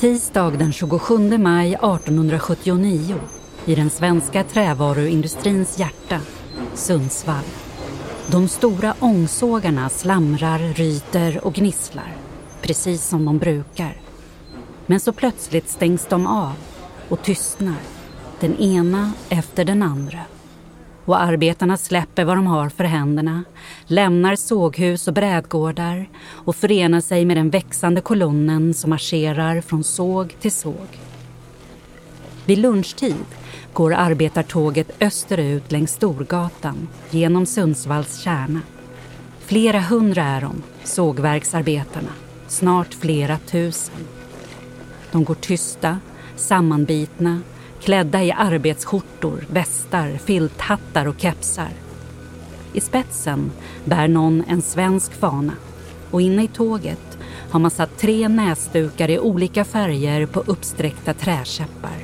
Tisdag den 27 maj 1879 i den svenska trävaruindustrins hjärta, Sundsvall. De stora ångsågarna slamrar, ryter och gnisslar, precis som de brukar. Men så plötsligt stängs de av och tystnar, den ena efter den andra. Och arbetarna släpper vad de har för händerna, lämnar såghus och brädgårdar och förenar sig med den växande kolonnen som marscherar från såg till såg. Vid lunchtid går arbetartåget österut längs Storgatan genom Sundsvalls kärna. Flera hundra är de, sågverksarbetarna. Snart flera tusen. De går tysta, sammanbitna, klädda i arbetsskjortor, västar, filthattar och kepsar. I spetsen bär någon en svensk fana och inne i tåget har man satt tre näsdukar i olika färger på uppsträckta träkäppar.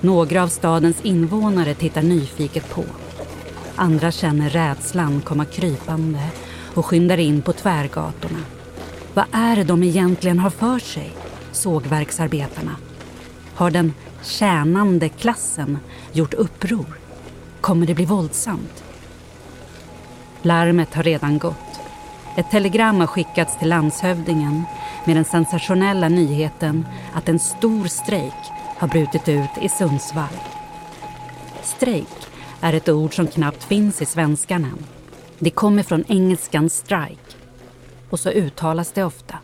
Några av stadens invånare tittar nyfiket på. Andra känner rädslan komma krypande och skyndar in på tvärgatorna. Vad är det de egentligen har för sig, sågverksarbetarna? Har den tjänande klassen gjort uppror? Kommer det bli våldsamt? Larmet har redan gått. Ett telegram har skickats till landshövdingen med den sensationella nyheten att en stor strejk har brutit ut i Sundsvall. Strejk är ett ord som knappt finns i svenskan än. Det kommer från engelskan strike och så uttalas det ofta.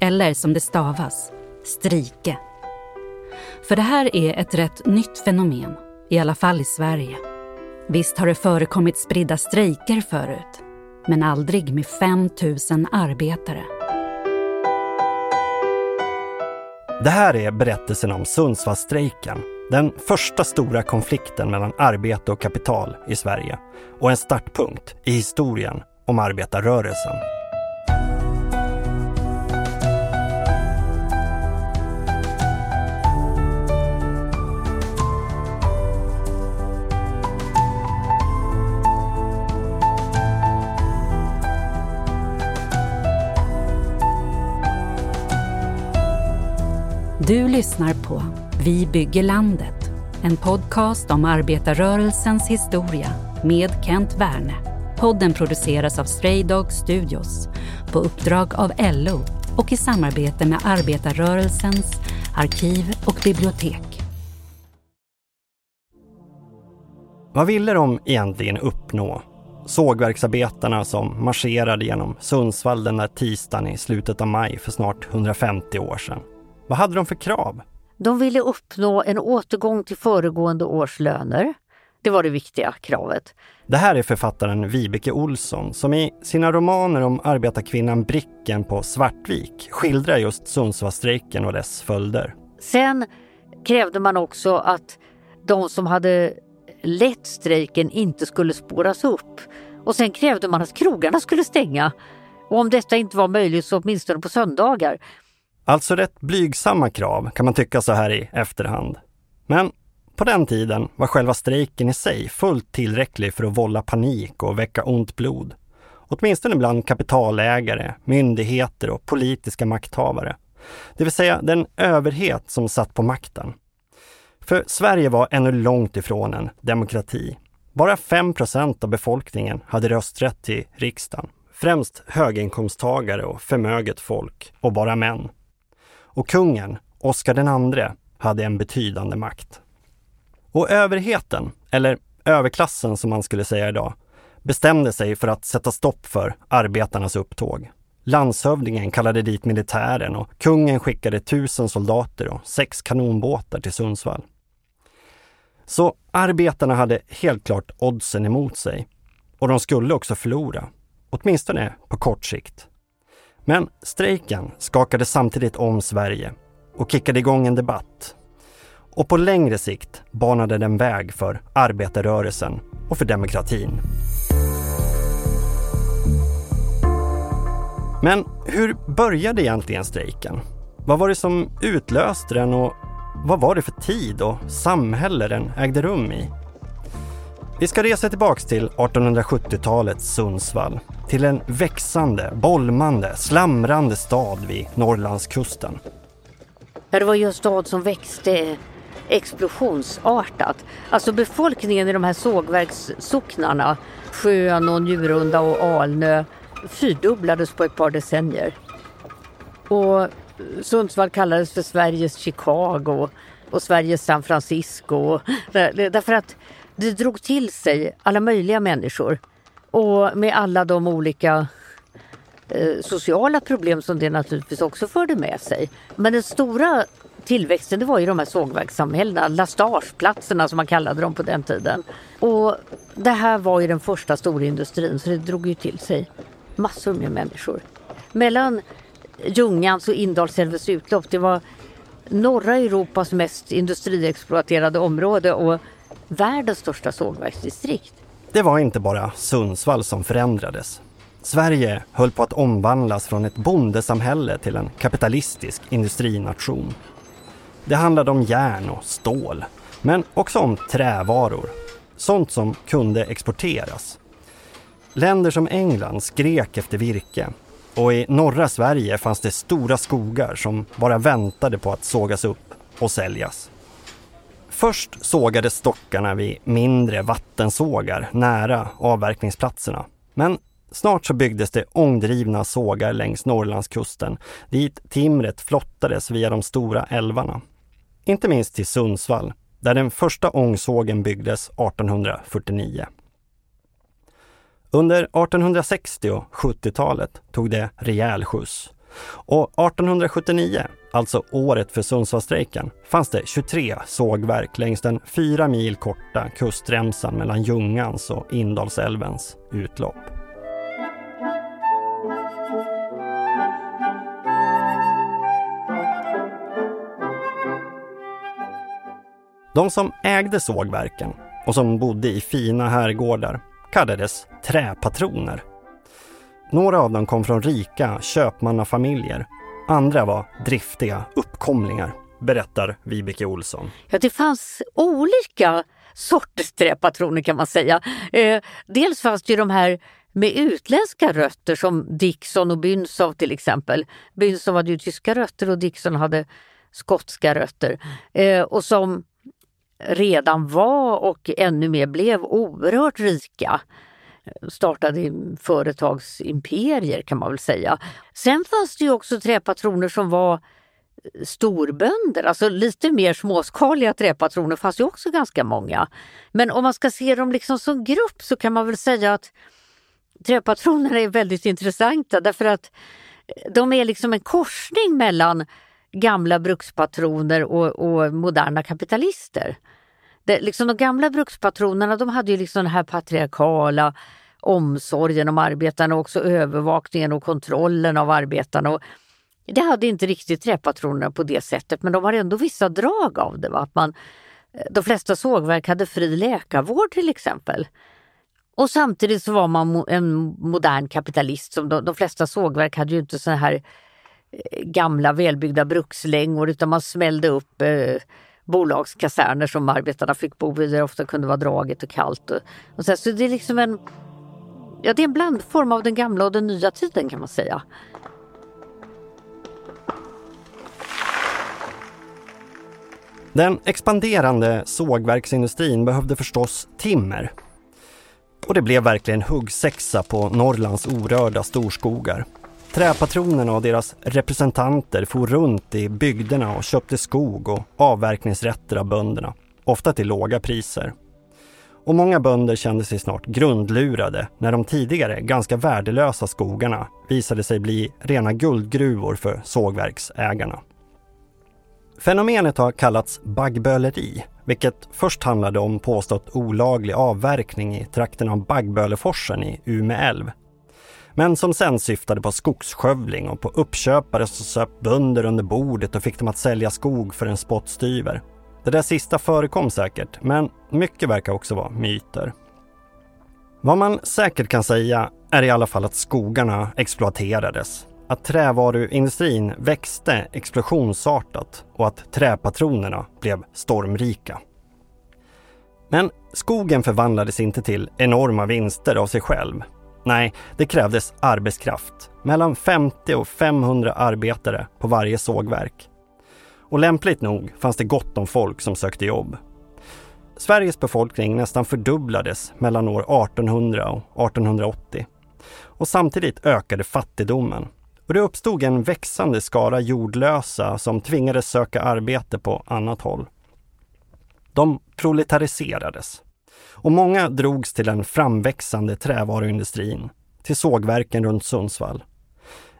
Eller som det stavas, strike. För det här är ett rätt nytt fenomen, i alla fall i Sverige. Visst har det förekommit spridda strejker förut, men aldrig med 5 000 arbetare. Det här är berättelsen om Sundsvallsstrejken. Den första stora konflikten mellan arbete och kapital i Sverige och en startpunkt i historien om arbetarrörelsen. Du lyssnar på Vi bygger landet, en podcast om arbetarrörelsens historia med Kent Werne. Podden produceras av Stray Dog Studios på uppdrag av LO och i samarbete med arbetarrörelsens arkiv och bibliotek. Vad ville de egentligen uppnå? Sågverksarbetarna som marscherade genom Sundsvall den där tisdagen i slutet av maj för snart 150 år sedan. Vad hade de för krav? De ville uppnå en återgång till föregående års löner. Det var det viktiga kravet. Det här är författaren Vibeke Olsson som i sina romaner om arbetarkvinnan Bricken på Svartvik skildrar just Sundsvallsstrejken och dess följder. Sen krävde man också att de som hade lett strejken inte skulle spåras upp. Och sen krävde man att krogarna skulle stänga. Och om detta inte var möjligt så åtminstone på söndagar. Alltså rätt blygsamma krav kan man tycka så här i efterhand. Men på den tiden var själva strejken i sig fullt tillräcklig för att vålla panik och väcka ont blod. Åtminstone bland kapitalägare, myndigheter och politiska makthavare. Det vill säga den överhet som satt på makten. För Sverige var ännu långt ifrån en demokrati. Bara 5% av befolkningen hade rösträtt till riksdagen. Främst höginkomsttagare och förmöget folk och bara män. Och kungen, Oscar II, hade en betydande makt. Och överheten, eller överklassen som man skulle säga idag, bestämde sig för att sätta stopp för arbetarnas upptåg. Landshövdingen kallade dit militären och kungen skickade tusen soldater och sex kanonbåtar till Sundsvall. Så arbetarna hade helt klart oddsen emot sig. Och de skulle också förlora, åtminstone på kort sikt. Men strejken skakade samtidigt om Sverige och kickade igång en debatt. Och på längre sikt banade den väg för arbetarrörelsen och för demokratin. Men hur började egentligen strejken? Vad var det som utlöste den och vad var det för tid och samhälle den ägde rum i? Vi ska resa tillbaks till 1870-talets Sundsvall. Till en växande, bolmande, slamrande stad vid Norrlandskusten. Ja, det var ju en stad som växte explosionsartat. Alltså befolkningen i de här sågverkssocknarna, Sjön och Njurunda och Alnö, fyrdubblades på ett par decennier. Och Sundsvall kallades för Sveriges Chicago och Sveriges San Francisco. Därför att det drog till sig alla möjliga människor. Och med alla de olika eh, sociala problem som det naturligtvis också förde med sig. Men den stora tillväxten det var ju de här sågverkssamhällena, lastageplatserna som man kallade dem på den tiden. Och det här var ju den första storindustrin så det drog ju till sig massor med människor. Mellan Ljungans och Indalsälvens utlopp, det var norra Europas mest industriexploaterade område och världens största sågverksdistrikt. Det var inte bara Sundsvall som förändrades. Sverige höll på att omvandlas från ett bondesamhälle till en kapitalistisk industrination. Det handlade om järn och stål, men också om trävaror. Sånt som kunde exporteras. Länder som England skrek efter virke och i norra Sverige fanns det stora skogar som bara väntade på att sågas upp och säljas. Först sågades stockarna vid mindre vattensågar nära avverkningsplatserna. Men snart så byggdes det ångdrivna sågar längs Norrlandskusten dit timret flottades via de stora älvarna. Inte minst till Sundsvall, där den första ångsågen byggdes 1849. Under 1860 och 70-talet tog det rejäl skjuts. Och 1879, alltså året för Sundsvallsstrejken, fanns det 23 sågverk längs den fyra mil korta kustremsan mellan Ljungans och Indalsälvens utlopp. De som ägde sågverken och som bodde i fina herrgårdar kallades träpatroner. Några av dem kom från rika köpmannafamiljer. Andra var driftiga uppkomlingar, berättar Vibeke Olsson. Ja, det fanns olika sorters träpatroner kan man säga. Eh, dels fanns det ju de här med utländska rötter som Dixon och Bünsow till exempel. Bünsow hade ju tyska rötter och Dixon hade skotska rötter. Eh, och som redan var och ännu mer blev oerhört rika startade företagsimperier kan man väl säga. Sen fanns det ju också träpatroner som var eh, storbönder, alltså lite mer småskaliga träpatroner fanns ju också ganska många. Men om man ska se dem liksom som grupp så kan man väl säga att träpatronerna är väldigt intressanta därför att eh, de är liksom en korsning mellan gamla brukspatroner och, och moderna kapitalister. Det, liksom de gamla brukspatronerna de hade ju liksom den här patriarkala omsorgen om arbetarna och också övervakningen och kontrollen av arbetarna. Och det hade inte riktigt träpatronerna på det sättet men de har ändå vissa drag av det. Va? Att man, eh, de flesta sågverk hade fri läkarvård till exempel. Och samtidigt så var man en modern kapitalist. Som de, de flesta sågverk hade ju inte så här eh, gamla välbyggda brukslängor utan man smällde upp eh, bolagskaserner som arbetarna fick bo i där det ofta kunde vara dragigt och kallt. Och, och så, så det är liksom en, ja, det är en blandform av den gamla och den nya tiden kan man säga. Den expanderande sågverksindustrin behövde förstås timmer. Och det blev verkligen huggsexa på Norrlands orörda storskogar. Träpatronerna och deras representanter for runt i bygderna och köpte skog och avverkningsrätter av bönderna, ofta till låga priser. Och många bönder kände sig snart grundlurade när de tidigare ganska värdelösa skogarna visade sig bli rena guldgruvor för sågverksägarna. Fenomenet har kallats baggböleri, vilket först handlade om påstått olaglig avverkning i trakten av Baggböleforsen i Ume älv men som sen syftade på skogsskövling och på uppköpare som söp bönder under bordet och fick dem att sälja skog för en spottstyver. Det där sista förekom säkert, men mycket verkar också vara myter. Vad man säkert kan säga är i alla fall att skogarna exploaterades, att trävaruindustrin växte explosionsartat och att träpatronerna blev stormrika. Men skogen förvandlades inte till enorma vinster av sig själv Nej, det krävdes arbetskraft. Mellan 50 och 500 arbetare på varje sågverk. Och lämpligt nog fanns det gott om folk som sökte jobb. Sveriges befolkning nästan fördubblades mellan år 1800 och 1880. Och samtidigt ökade fattigdomen. Och det uppstod en växande skara jordlösa som tvingades söka arbete på annat håll. De proletariserades. Och många drogs till den framväxande trävaruindustrin, till sågverken runt Sundsvall.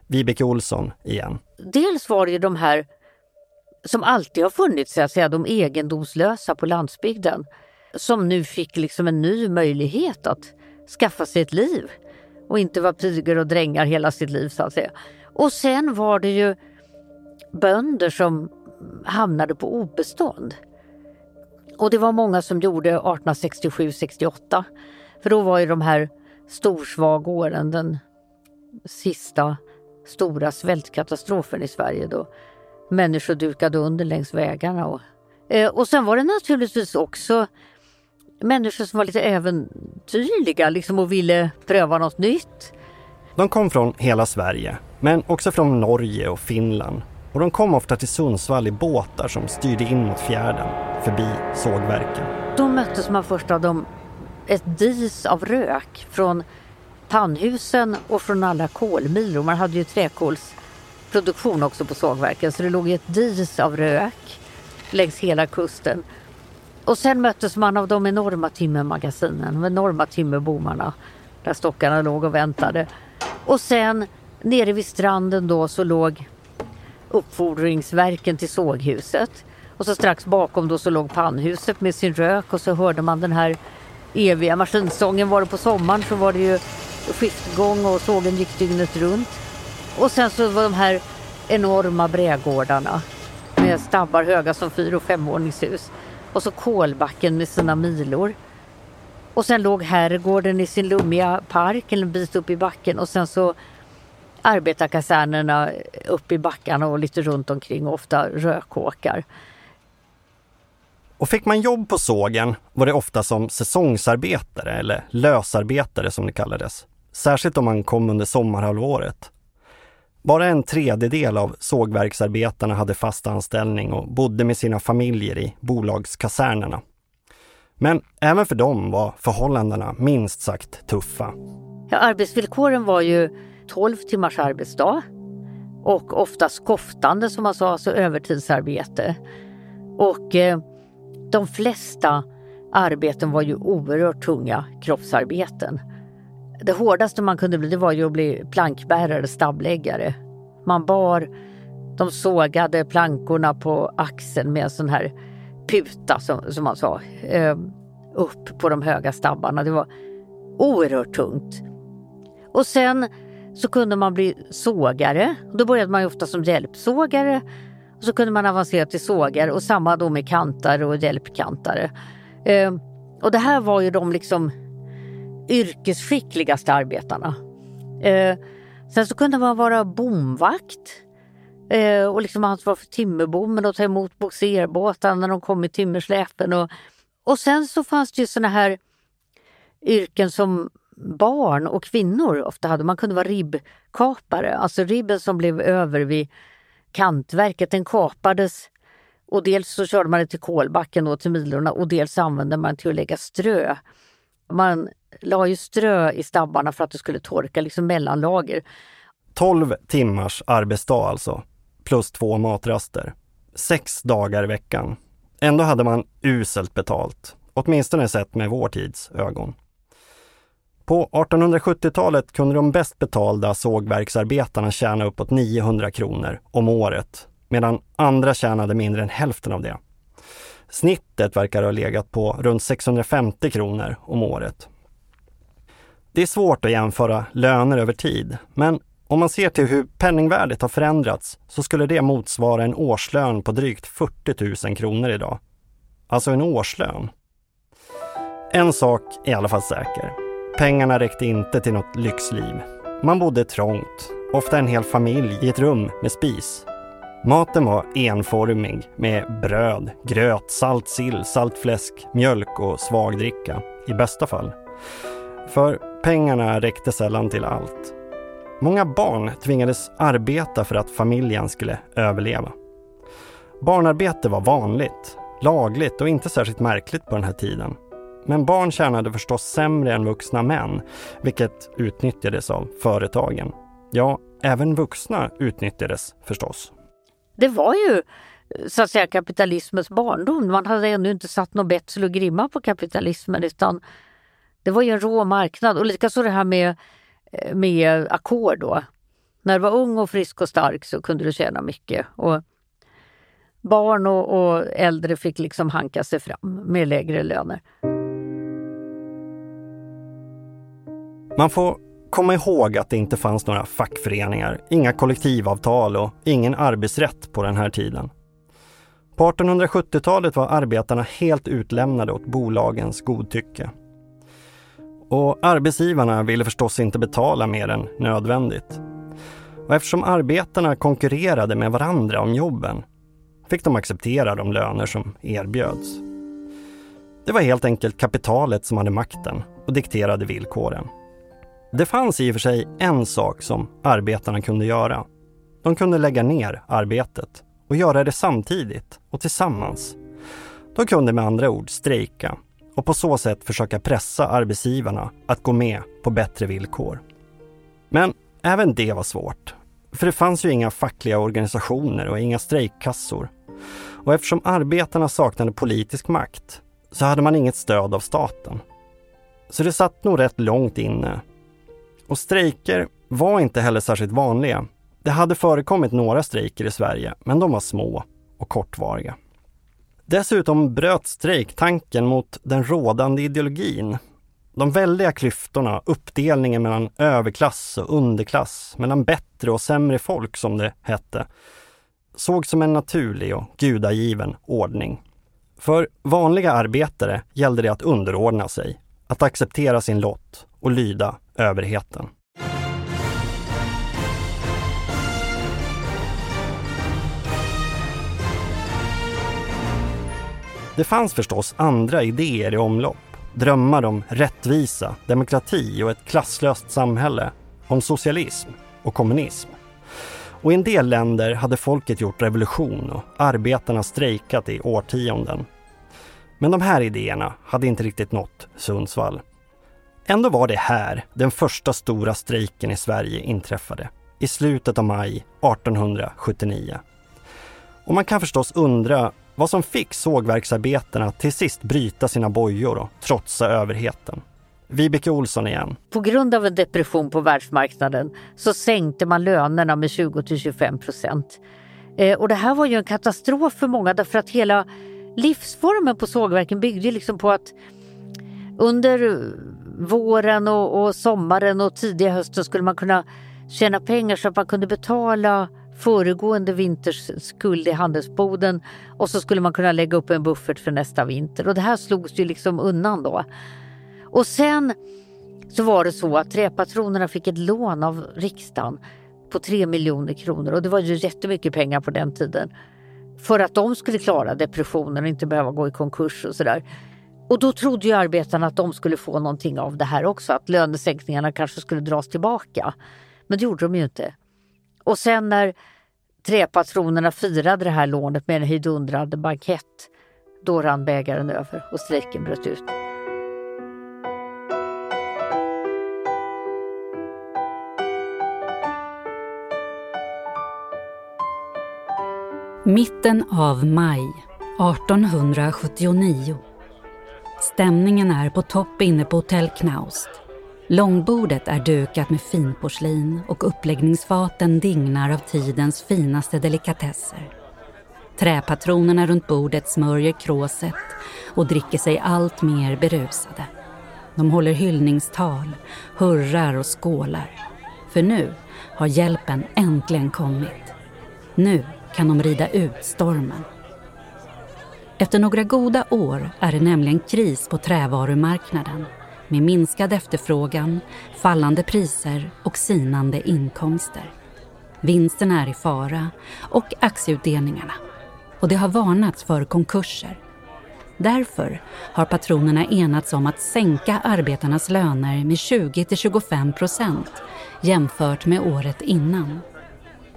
Vibeke Olsson igen. Dels var det ju de här som alltid har funnits, så att säga, de egendomslösa på landsbygden, som nu fick liksom en ny möjlighet att skaffa sig ett liv och inte vara pigor och drängar hela sitt liv så att säga. Och sen var det ju bönder som hamnade på obestånd. Och det var många som gjorde 1867-68. För då var ju de här storsvagåren den sista stora svältkatastrofen i Sverige då människor dukade under längs vägarna. Och, eh, och sen var det naturligtvis också människor som var lite äventyrliga liksom och ville pröva något nytt. De kom från hela Sverige, men också från Norge och Finland. Och de kom ofta till Sundsvall i båtar som styrde in mot fjärden, förbi sågverken. Då möttes man först av dem ett dis av rök från pannhusen och från alla kolmilor. Man hade ju träkolsproduktion också på sågverken så det låg ett dis av rök längs hela kusten. Och sen möttes man av de enorma timmermagasinen, de enorma timmerbommarna där stockarna låg och väntade. Och sen nere vid stranden då så låg uppfordringsverken till såghuset. Och så strax bakom då så låg pannhuset med sin rök och så hörde man den här eviga maskinsången. Var det på sommaren så var det ju skiftgång och sågen gick dygnet runt. Och sen så var de här enorma brädgårdarna med stabbar höga som fyra och femvåningshus. Och så kolbacken med sina milor. Och sen låg herrgården i sin lummiga park en bit upp i backen och sen så arbetarkasernerna upp i backarna och lite runt omkring och ofta rökåkar. Och fick man jobb på sågen var det ofta som säsongsarbetare eller lösarbetare som det kallades. Särskilt om man kom under sommarhalvåret. Bara en tredjedel av sågverksarbetarna hade fast anställning och bodde med sina familjer i bolagskasernerna. Men även för dem var förhållandena minst sagt tuffa. Ja, arbetsvillkoren var ju 12 timmars arbetsdag och oftast koftande som man sa, alltså övertidsarbete. Och eh, de flesta arbeten var ju oerhört tunga kroppsarbeten. Det hårdaste man kunde bli det var ju att bli plankbärare, stabbläggare. Man bar de sågade plankorna på axeln med en sån här puta som, som man sa, eh, upp på de höga stabbarna. Det var oerhört tungt. Och sen så kunde man bli sågare. Då började man ju ofta som hjälpsågare. Och så kunde man avancera till sågare och samma då med kantare och hjälpkantare. Eh, och det här var ju de liksom yrkesskickligaste arbetarna. Eh, sen så kunde man vara bomvakt eh, och liksom ansvara för timmerbommen och ta emot bogserbåtar när de kom i timmersläpen. Och, och sen så fanns det ju såna här yrken som barn och kvinnor ofta hade. Man kunde vara ribbkapare, alltså ribben som blev över vid kantverket, den kapades och dels så körde man det till kolbacken och till milorna och dels använde man till att lägga strö. Man la ju strö i stabbarna för att det skulle torka, liksom mellanlager. 12 timmars arbetsdag alltså, plus två matraster. Sex dagar i veckan. Ändå hade man uselt betalt, åtminstone sett med vår tids ögon. På 1870-talet kunde de bäst betalda sågverksarbetarna tjäna uppåt 900 kronor om året, medan andra tjänade mindre än hälften av det. Snittet verkar ha legat på runt 650 kronor om året. Det är svårt att jämföra löner över tid, men om man ser till hur penningvärdet har förändrats så skulle det motsvara en årslön på drygt 40 000 kronor idag. Alltså en årslön. En sak är i alla fall säker. Pengarna räckte inte till något lyxliv. Man bodde trångt, ofta en hel familj i ett rum med spis. Maten var enformig med bröd, gröt, salt sill, salt fläsk, mjölk och svagdricka, i bästa fall. För pengarna räckte sällan till allt. Många barn tvingades arbeta för att familjen skulle överleva. Barnarbete var vanligt, lagligt och inte särskilt märkligt på den här tiden. Men barn tjänade förstås sämre än vuxna män, vilket utnyttjades av företagen. Ja, även vuxna utnyttjades förstås. Det var ju så att säga kapitalismens barndom. Man hade ännu inte satt något betsel och grimma på kapitalismen utan det var ju en rå marknad och likaså det här med, eh, med ackord då. När du var ung och frisk och stark så kunde du tjäna mycket. Och barn och, och äldre fick liksom hanka sig fram med lägre löner. Man får komma ihåg att det inte fanns några fackföreningar, inga kollektivavtal och ingen arbetsrätt på den här tiden. På 1870-talet var arbetarna helt utlämnade åt bolagens godtycke. Och arbetsgivarna ville förstås inte betala mer än nödvändigt. Och eftersom arbetarna konkurrerade med varandra om jobben fick de acceptera de löner som erbjöds. Det var helt enkelt kapitalet som hade makten och dikterade villkoren. Det fanns i och för sig en sak som arbetarna kunde göra. De kunde lägga ner arbetet och göra det samtidigt och tillsammans. De kunde med andra ord strejka och på så sätt försöka pressa arbetsgivarna att gå med på bättre villkor. Men även det var svårt. För det fanns ju inga fackliga organisationer och inga strejkkassor. Och eftersom arbetarna saknade politisk makt så hade man inget stöd av staten. Så det satt nog rätt långt inne. Och strejker var inte heller särskilt vanliga. Det hade förekommit några strejker i Sverige, men de var små och kortvariga. Dessutom bröt strejktanken mot den rådande ideologin. De väldiga klyftorna, uppdelningen mellan överklass och underklass, mellan bättre och sämre folk som det hette, sågs som en naturlig och gudagiven ordning. För vanliga arbetare gällde det att underordna sig, att acceptera sin lott och lyda överheten. Det fanns förstås andra idéer i omlopp. Drömmar om rättvisa, demokrati och ett klasslöst samhälle. Om socialism och kommunism. Och i en del länder hade folket gjort revolution och arbetarna strejkat i årtionden. Men de här idéerna hade inte riktigt nått Sundsvall. Ändå var det här den första stora strejken i Sverige inträffade, i slutet av maj 1879. Och man kan förstås undra vad som fick sågverksarbetarna till sist bryta sina bojor och trotsa överheten. Vibeke Olsson igen. På grund av en depression på världsmarknaden så sänkte man lönerna med 20 till 25 procent. Eh, och det här var ju en katastrof för många därför att hela livsformen på sågverken byggde liksom på att under våren och, och sommaren och tidiga hösten skulle man kunna tjäna pengar så att man kunde betala föregående vinters skuld i handelsboden och så skulle man kunna lägga upp en buffert för nästa vinter och det här slogs ju liksom undan då. Och sen så var det så att träpatronerna fick ett lån av riksdagen på 3 miljoner kronor och det var ju jättemycket pengar på den tiden. För att de skulle klara depressionen och inte behöva gå i konkurs och sådär. Och då trodde ju arbetarna att de skulle få någonting av det här också, att lönesänkningarna kanske skulle dras tillbaka. Men det gjorde de ju inte. Och sen när träpatronerna firade det här lånet med en hejdundrande bankett, då rann bägaren över och strejken bröt ut. Mitten av maj 1879. Stämningen är på topp inne på Hotell Knaust. Långbordet är dukat med finporslin och uppläggningsfaten dignar av tidens finaste delikatesser. Träpatronerna runt bordet smörjer kråset och dricker sig allt mer berusade. De håller hyllningstal, hurrar och skålar. För nu har hjälpen äntligen kommit. Nu kan de rida ut stormen. Efter några goda år är det nämligen kris på trävarumarknaden med minskad efterfrågan, fallande priser och sinande inkomster. Vinsten är i fara och aktieutdelningarna. Och det har varnats för konkurser. Därför har patronerna enats om att sänka arbetarnas löner med 20 25 procent jämfört med året innan.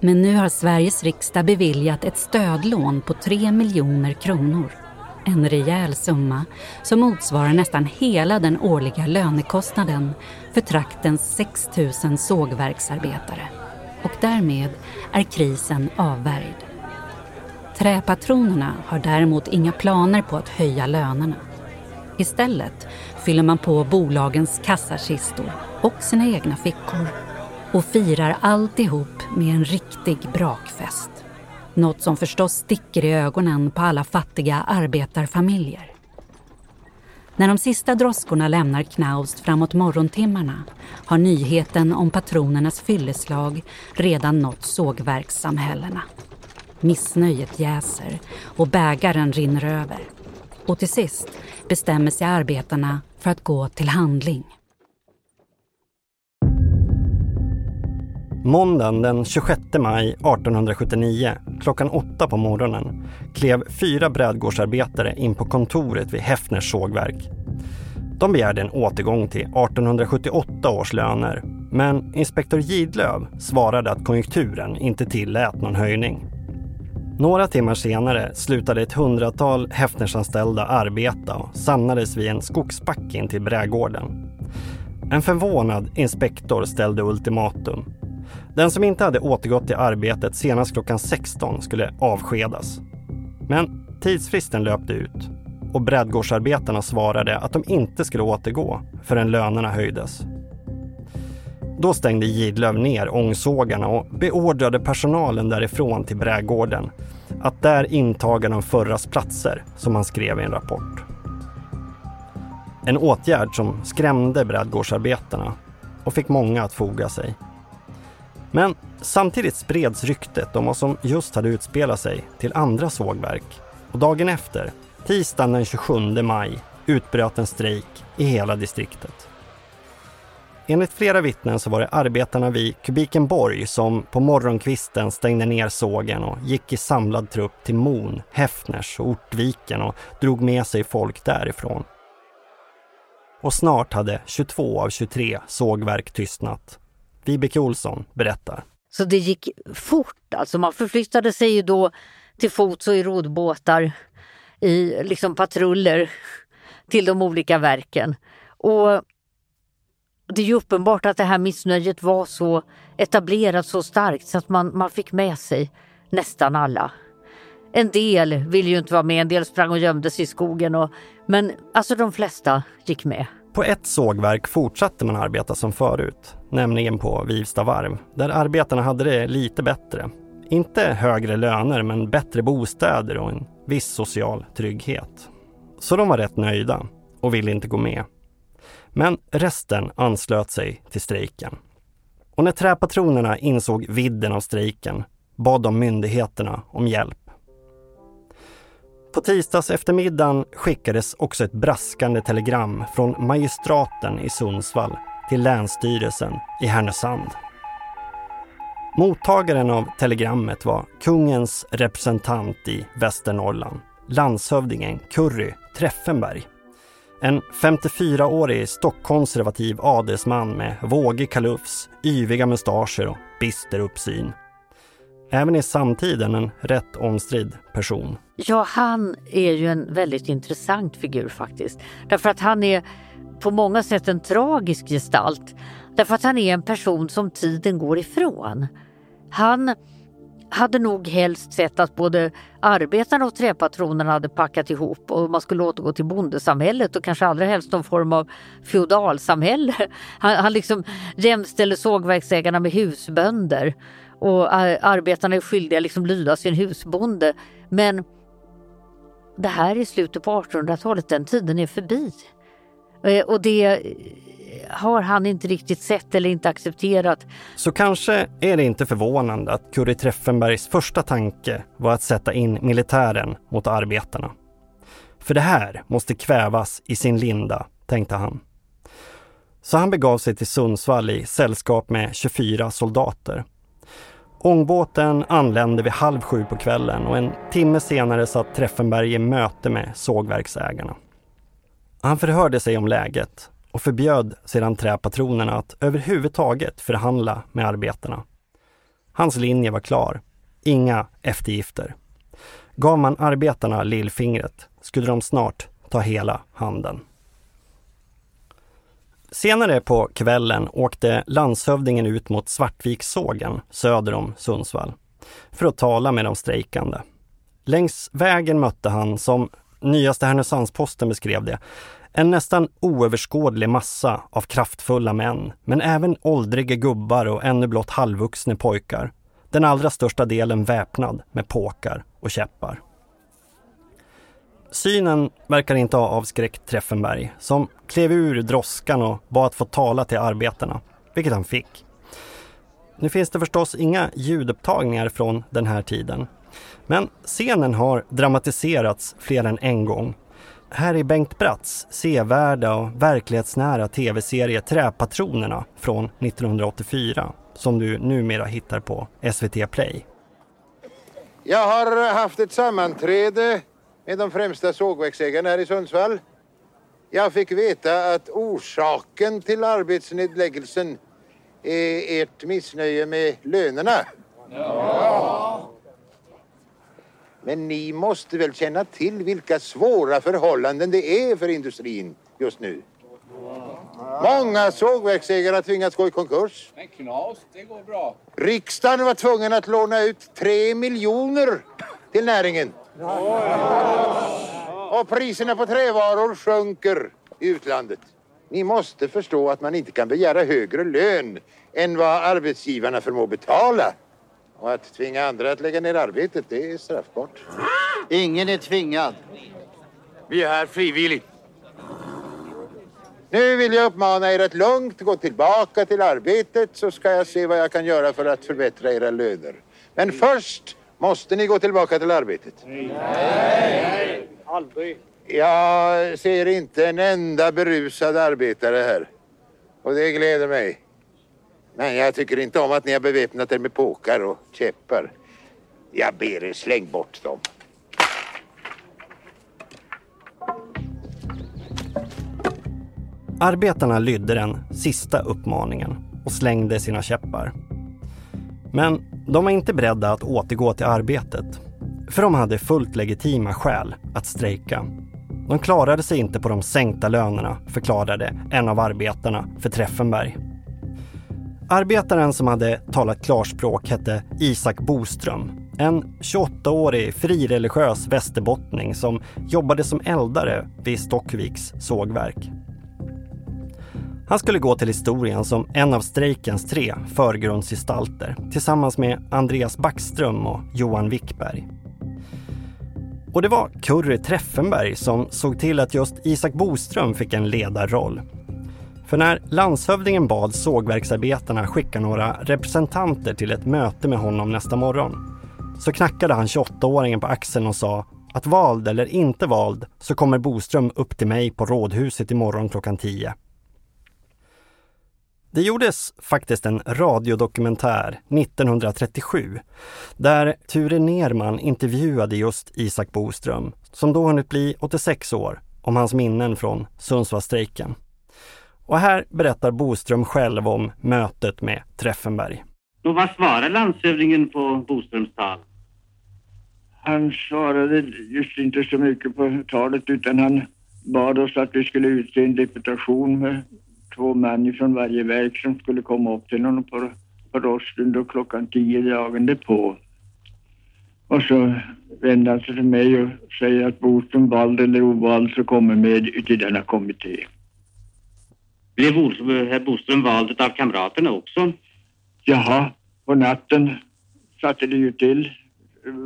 Men nu har Sveriges riksdag beviljat ett stödlån på 3 miljoner kronor. En rejäl summa som motsvarar nästan hela den årliga lönekostnaden för traktens 6 000 sågverksarbetare. Och därmed är krisen avvärjd. Träpatronerna har däremot inga planer på att höja lönerna. Istället fyller man på bolagens kassakistor och sina egna fickor och firar alltihop med en riktig brakfest. Något som förstås sticker i ögonen på alla fattiga arbetarfamiljer. När de sista droskorna lämnar Knaust framåt morgontimmarna har nyheten om patronernas fylleslag redan nått sågverkssamhällena. Missnöjet jäser och bägaren rinner över. Och till sist bestämmer sig arbetarna för att gå till handling. Måndagen den 26 maj 1879, klockan åtta på morgonen, klev fyra brädgårdsarbetare in på kontoret vid Häfners sågverk. De begärde en återgång till 1878 års löner, men inspektor Gidlöv svarade att konjunkturen inte tillät någon höjning. Några timmar senare slutade ett hundratal Häfnersanställda arbeta och samlades vid en skogsbacke in till brädgården. En förvånad inspektor ställde ultimatum. Den som inte hade återgått till arbetet senast klockan 16 skulle avskedas. Men tidsfristen löpte ut och brädgårdsarbetarna svarade att de inte skulle återgå förrän lönerna höjdes. Då stängde Gidlöv ner ångsågarna och beordrade personalen därifrån till brädgården att där intaga de förras platser, som han skrev i en rapport. En åtgärd som skrämde brädgårdsarbetarna och fick många att foga sig. Men samtidigt spreds ryktet om vad som just hade utspelat sig till andra sågverk och dagen efter, tisdagen den 27 maj, utbröt en strejk i hela distriktet. Enligt flera vittnen så var det arbetarna vid Kubikenborg som på morgonkvisten stängde ner sågen och gick i samlad trupp till Mon, Häfners och Ortviken och drog med sig folk därifrån. Och snart hade 22 av 23 sågverk tystnat. Vibeke Olsson berättar. Så det gick fort, alltså man förflyttade sig ju då till fots och i rodbåtar i liksom patruller till de olika verken. Och det är ju uppenbart att det här missnöjet var så etablerat så starkt så att man, man fick med sig nästan alla. En del ville ju inte vara med, en del sprang och gömde sig i skogen. Och, men alltså de flesta gick med. På ett sågverk fortsatte man arbeta som förut, nämligen på Vivsta varv, där arbetarna hade det lite bättre. Inte högre löner, men bättre bostäder och en viss social trygghet. Så de var rätt nöjda och ville inte gå med. Men resten anslöt sig till strejken. Och när träpatronerna insåg vidden av strejken bad de myndigheterna om hjälp. På tisdags eftermiddagen skickades också ett braskande telegram från magistraten i Sundsvall till Länsstyrelsen i Härnösand. Mottagaren av telegrammet var kungens representant i Västernorrland, landshövdingen Curry Treffenberg. En 54-årig stockkonservativ adelsman med vågig kalufs, yviga mustascher och bister uppsyn. Även i samtiden en rätt omstridd person. Ja, han är ju en väldigt intressant figur faktiskt. Därför att han är på många sätt en tragisk gestalt. Därför att han är en person som tiden går ifrån. Han hade nog helst sett att både arbetarna och träpatronerna hade packat ihop och man skulle återgå till bondesamhället och kanske allra helst någon form av feodalsamhälle. Han, han liksom jämställer sågverksägarna med husbönder och arbetarna är skyldiga liksom lyda sin husbonde. Men det här är slutet på 1800-talet, den tiden är förbi. Eh, och det eh, har han inte riktigt sett eller inte accepterat. Så kanske är det inte förvånande att Curry Treffenbergs första tanke var att sätta in militären mot arbetarna. För det här måste kvävas i sin linda, tänkte han. Så han begav sig till Sundsvall i sällskap med 24 soldater. Ångbåten anlände vid halv sju på kvällen och en timme senare satt Treffenberg i möte med sågverksägarna. Han förhörde sig om läget och förbjöd sedan träpatronerna att överhuvudtaget förhandla med arbetarna. Hans linje var klar. Inga eftergifter. Gav man arbetarna lillfingret skulle de snart ta hela handen. Senare på kvällen åkte landshövdingen ut mot Svartvikssågen söder om Sundsvall för att tala med de strejkande. Längs vägen mötte han, som nyaste Härnösandsposten beskrev det, en nästan oöverskådlig massa av kraftfulla män, men även åldriga gubbar och ännu blott halvvuxna pojkar. Den allra största delen väpnad med påkar och käppar. Synen verkar inte ha avskräckt Treffenberg, som klev ur droskan och bad att få tala till arbetarna, vilket han fick. Nu finns det förstås inga ljudupptagningar från den här tiden. Men scenen har dramatiserats fler än en gång. Här är Bengt Bratts sevärda och verklighetsnära tv-serie Träpatronerna från 1984 som du numera hittar på SVT Play. Jag har haft ett sammanträde med de främsta sågverksägarna här i Sundsvall. Jag fick veta att orsaken till arbetsnedläggelsen är ert missnöje med lönerna. Ja. Men ni måste väl känna till vilka svåra förhållanden det är för industrin just nu? Många sågverksägare har tvingats gå i konkurs. Men knas, det går bra. Riksdagen var tvungen att låna ut tre miljoner till näringen. Och priserna på trävaror sjunker i utlandet. Ni måste förstå att man inte kan begära högre lön än vad arbetsgivarna förmår betala. Och att tvinga andra att lägga ner arbetet, det är straffbart. Ingen är tvingad. Vi är här frivilligt. Nu vill jag uppmana er att lugnt gå tillbaka till arbetet så ska jag se vad jag kan göra för att förbättra era löner. Men först måste ni gå tillbaka till arbetet. Nej! Aldrig. Jag ser inte en enda berusad arbetare här. Och det gläder mig. Men jag tycker inte om att ni har beväpnat er med påkar och käppar. Jag ber er släng bort dem. Arbetarna lydde den sista uppmaningen och slängde sina käppar. Men de var inte beredda att återgå till arbetet. För de hade fullt legitima skäl att strejka. De klarade sig inte på de sänkta lönerna, förklarade en av arbetarna för Treffenberg. Arbetaren som hade talat klarspråk hette Isak Boström. En 28-årig frireligiös västerbottning som jobbade som eldare vid Stockviks sågverk. Han skulle gå till historien som en av strejkens tre förgrundsgestalter tillsammans med Andreas Backström och Johan Wickberg. Och det var Curry Treffenberg som såg till att just Isak Boström fick en ledarroll. För när landshövdingen bad sågverksarbetarna skicka några representanter till ett möte med honom nästa morgon så knackade han 28-åringen på axeln och sa att vald eller inte vald så kommer Boström upp till mig på rådhuset imorgon klockan 10. Det gjordes faktiskt en radiodokumentär 1937 där Ture Nerman intervjuade just Isak Boström, som då hunnit bli 86 år, om hans minnen från Sundsvallsstrejken. Och här berättar Boström själv om mötet med Treffenberg. Och vad svarade landshövdingen på Boströms tal? Han svarade just inte så mycket på talet utan han bad oss att vi skulle utse en deputation med två män från varje verk som skulle komma upp till honom på, på rosten då klockan tio dagen därpå. Och så vände han sig till mig och säger att Boström vald eller ovald så kommer med till denna kommitté. Blev herr Boström vald av kamraterna också? Jaha, på natten satte de ju till,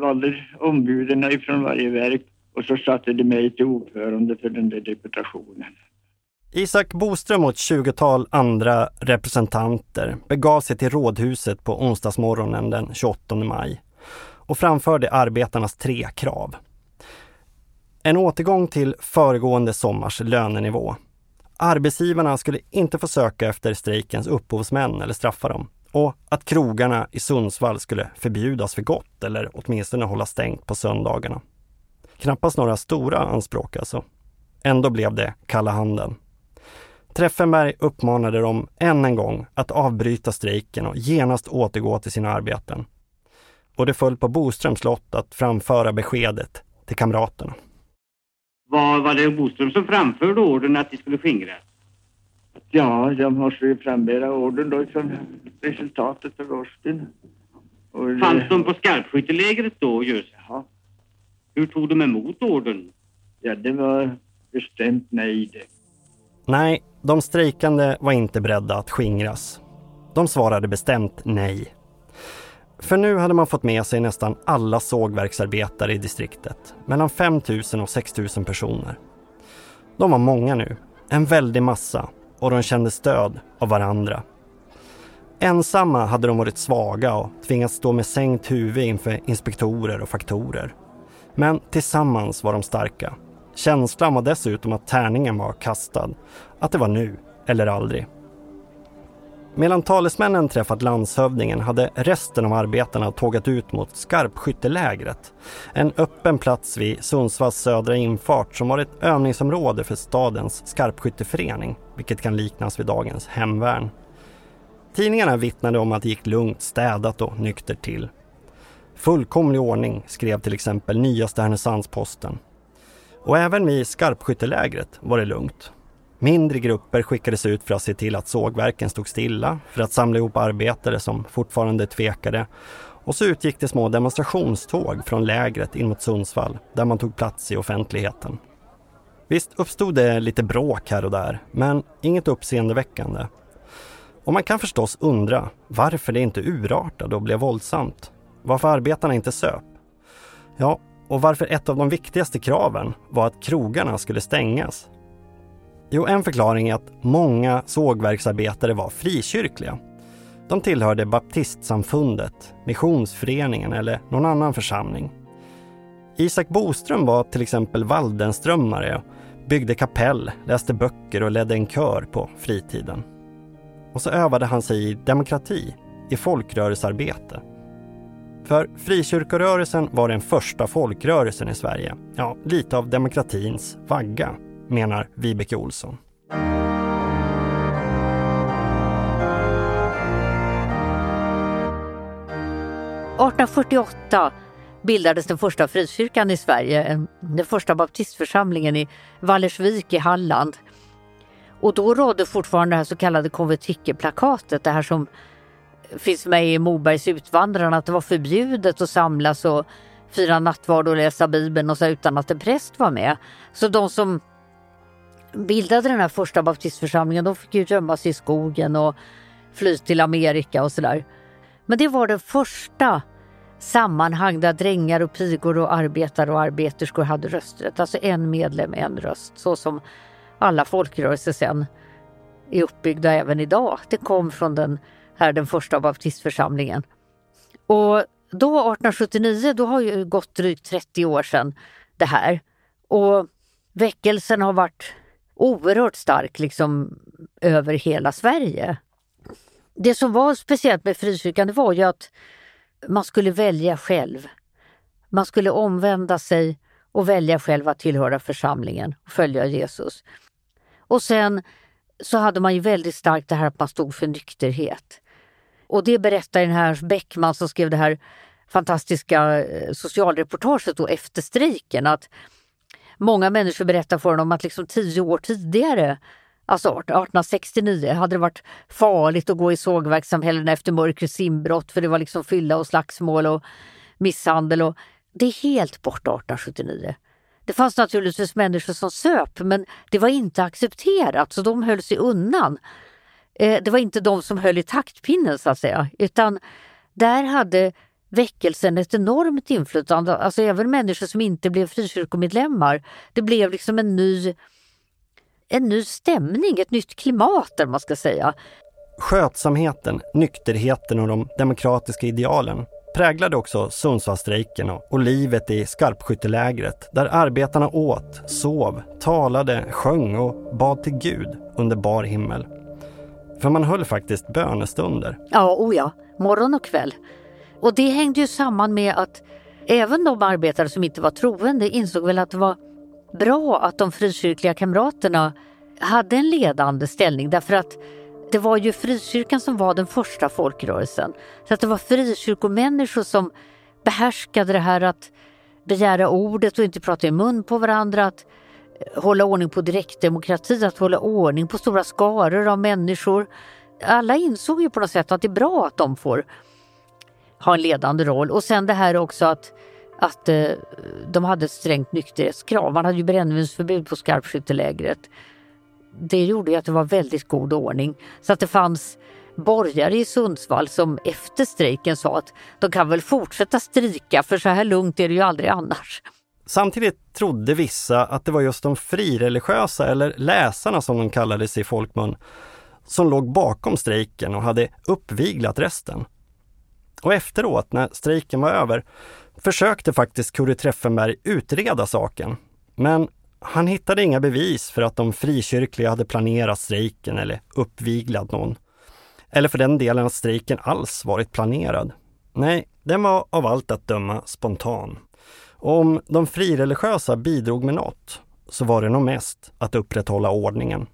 valde ombuden ifrån varje verk och så satte de mig till ordförande för den där deputationen. Isak Boström och ett tjugotal andra representanter begav sig till rådhuset på onsdagsmorgonen den 28 maj och framförde arbetarnas tre krav. En återgång till föregående sommars lönenivå. Arbetsgivarna skulle inte få söka efter strejkens upphovsmän eller straffa dem och att krogarna i Sundsvall skulle förbjudas för gott eller åtminstone hålla stängt på söndagarna. Knappast några stora anspråk alltså. Ändå blev det kalla handen. Treffenberg uppmanade dem än en gång att avbryta strejken och genast återgå till sina arbeten. Och det föll på Boströms lott att framföra beskedet till kamraterna. Var, var det Boström som framförde ordern att de skulle skingras? Ja, de måste ju frambära ordern då från resultatet av rosten. Och det- Fanns de på skarpskyttelägret då just? Ja. Hur tog de emot ordern? Ja, det var bestämt nej det. Nej, de strejkande var inte beredda att skingras. De svarade bestämt nej. För nu hade man fått med sig nästan alla sågverksarbetare i distriktet. Mellan 5 000 och 6 000 personer. De var många nu, en väldig massa och de kände stöd av varandra. Ensamma hade de varit svaga och tvingats stå med sänkt huvud inför inspektorer och faktorer. Men tillsammans var de starka. Känslan var dessutom att tärningen var kastad. Att det var nu eller aldrig. Medan talesmännen träffat landshövdingen hade resten av arbetarna tågat ut mot skarpskyttelägret. En öppen plats vid Sundsvalls södra infart som var ett övningsområde för stadens skarpskytteförening, vilket kan liknas vid dagens hemvärn. Tidningarna vittnade om att det gick lugnt, städat och nyktert till. Fullkomlig ordning, skrev till exempel nyaste Härnösandsposten. Och även vid skarpskyttelägret var det lugnt. Mindre grupper skickades ut för att se till att sågverken stod stilla, för att samla ihop arbetare som fortfarande tvekade. Och så utgick det små demonstrationståg från lägret in mot Sundsvall, där man tog plats i offentligheten. Visst uppstod det lite bråk här och där, men inget uppseendeväckande. Och man kan förstås undra varför det inte urartade och blev våldsamt. Varför arbetarna inte söp. Ja, och varför ett av de viktigaste kraven var att krogarna skulle stängas. Jo, en förklaring är att många sågverksarbetare var frikyrkliga. De tillhörde baptistsamfundet, missionsföreningen eller någon annan församling. Isak Boström var till exempel Waldenströmmare, byggde kapell, läste böcker och ledde en kör på fritiden. Och så övade han sig i demokrati, i folkrörelsearbete. För frikyrkorörelsen var den första folkrörelsen i Sverige. Ja, lite av demokratins vagga, menar Vibeke Olsson. –1848 bildades den första frikyrkan i Sverige, den första baptistförsamlingen i Vallersvik i Halland. Och då rådde fortfarande det här så kallade konventikelplakatet, det här som finns med i Mobergs Utvandrarna, att det var förbjudet att samlas och fira nattvard och läsa Bibeln och så utan att en präst var med. Så de som bildade den här första baptistförsamlingen, de fick ju gömma sig i skogen och fly till Amerika och sådär. Men det var den första sammanhang där drängar och pigor och arbetare och arbeterskor hade rösträtt. Alltså en medlem, en röst. Så som alla folkrörelser sen är uppbyggda även idag. Det kom från den här den första baptistförsamlingen. Och då 1879, då har ju gått drygt 30 år sedan det här. Och väckelsen har varit oerhört stark liksom över hela Sverige. Det som var speciellt med frikyrkan det var ju att man skulle välja själv. Man skulle omvända sig och välja själv att tillhöra församlingen och följa Jesus. Och sen så hade man ju väldigt starkt det här att man stod för nykterhet. Och det berättar den här Bäckman som skrev det här fantastiska eh, socialreportaget då efter strejken att många människor berättar för honom att liksom tio år tidigare Alltså 1869 hade det varit farligt att gå i sågverkssamhällena efter mörkrets inbrott för det var liksom fylla och slagsmål och misshandel. Och det är helt borta 1879. Det fanns naturligtvis människor som söp men det var inte accepterat så de höll sig undan. Eh, det var inte de som höll i taktpinnen så att säga utan där hade väckelsen ett enormt inflytande. Alltså även människor som inte blev frikyrkomedlemmar. Det blev liksom en ny en ny stämning, ett nytt klimat där man ska säga. Skötsamheten, nykterheten och de demokratiska idealen präglade också Sundsvallsstrejken och, och livet i skarpskyttelägret där arbetarna åt, sov, talade, sjöng och bad till Gud under bar himmel. För man höll faktiskt bönestunder. Ja, o ja, morgon och kväll. Och det hängde ju samman med att även de arbetare som inte var troende insåg väl att det var bra att de frikyrkliga kamraterna hade en ledande ställning därför att det var ju frikyrkan som var den första folkrörelsen. Så att det var frikyrkomänniskor som behärskade det här att begära ordet och inte prata i mun på varandra, att hålla ordning på direktdemokrati, att hålla ordning på stora skaror av människor. Alla insåg ju på något sätt att det är bra att de får ha en ledande roll. Och sen det här också att, att eh, de hade ett strängt nykterhetskrav. Man hade ju brännvinsförbud på skarpskyttelägret. Det gjorde ju att det var väldigt god ordning. Så att det fanns borgare i Sundsvall som efter strejken sa att de kan väl fortsätta strika för så här lugnt är det ju aldrig annars. Samtidigt trodde vissa att det var just de frireligiösa, eller läsarna som de kallades i folkmun, som låg bakom strejken och hade uppviglat resten. Och efteråt, när strejken var över, försökte faktiskt Curry Treffenberg utreda saken. Men han hittade inga bevis för att de frikyrkliga hade planerat strejken eller uppviglat någon. Eller för den delen att strejken alls varit planerad. Nej, den var av allt att döma spontan. Och om de frireligiösa bidrog med något så var det nog mest att upprätthålla ordningen.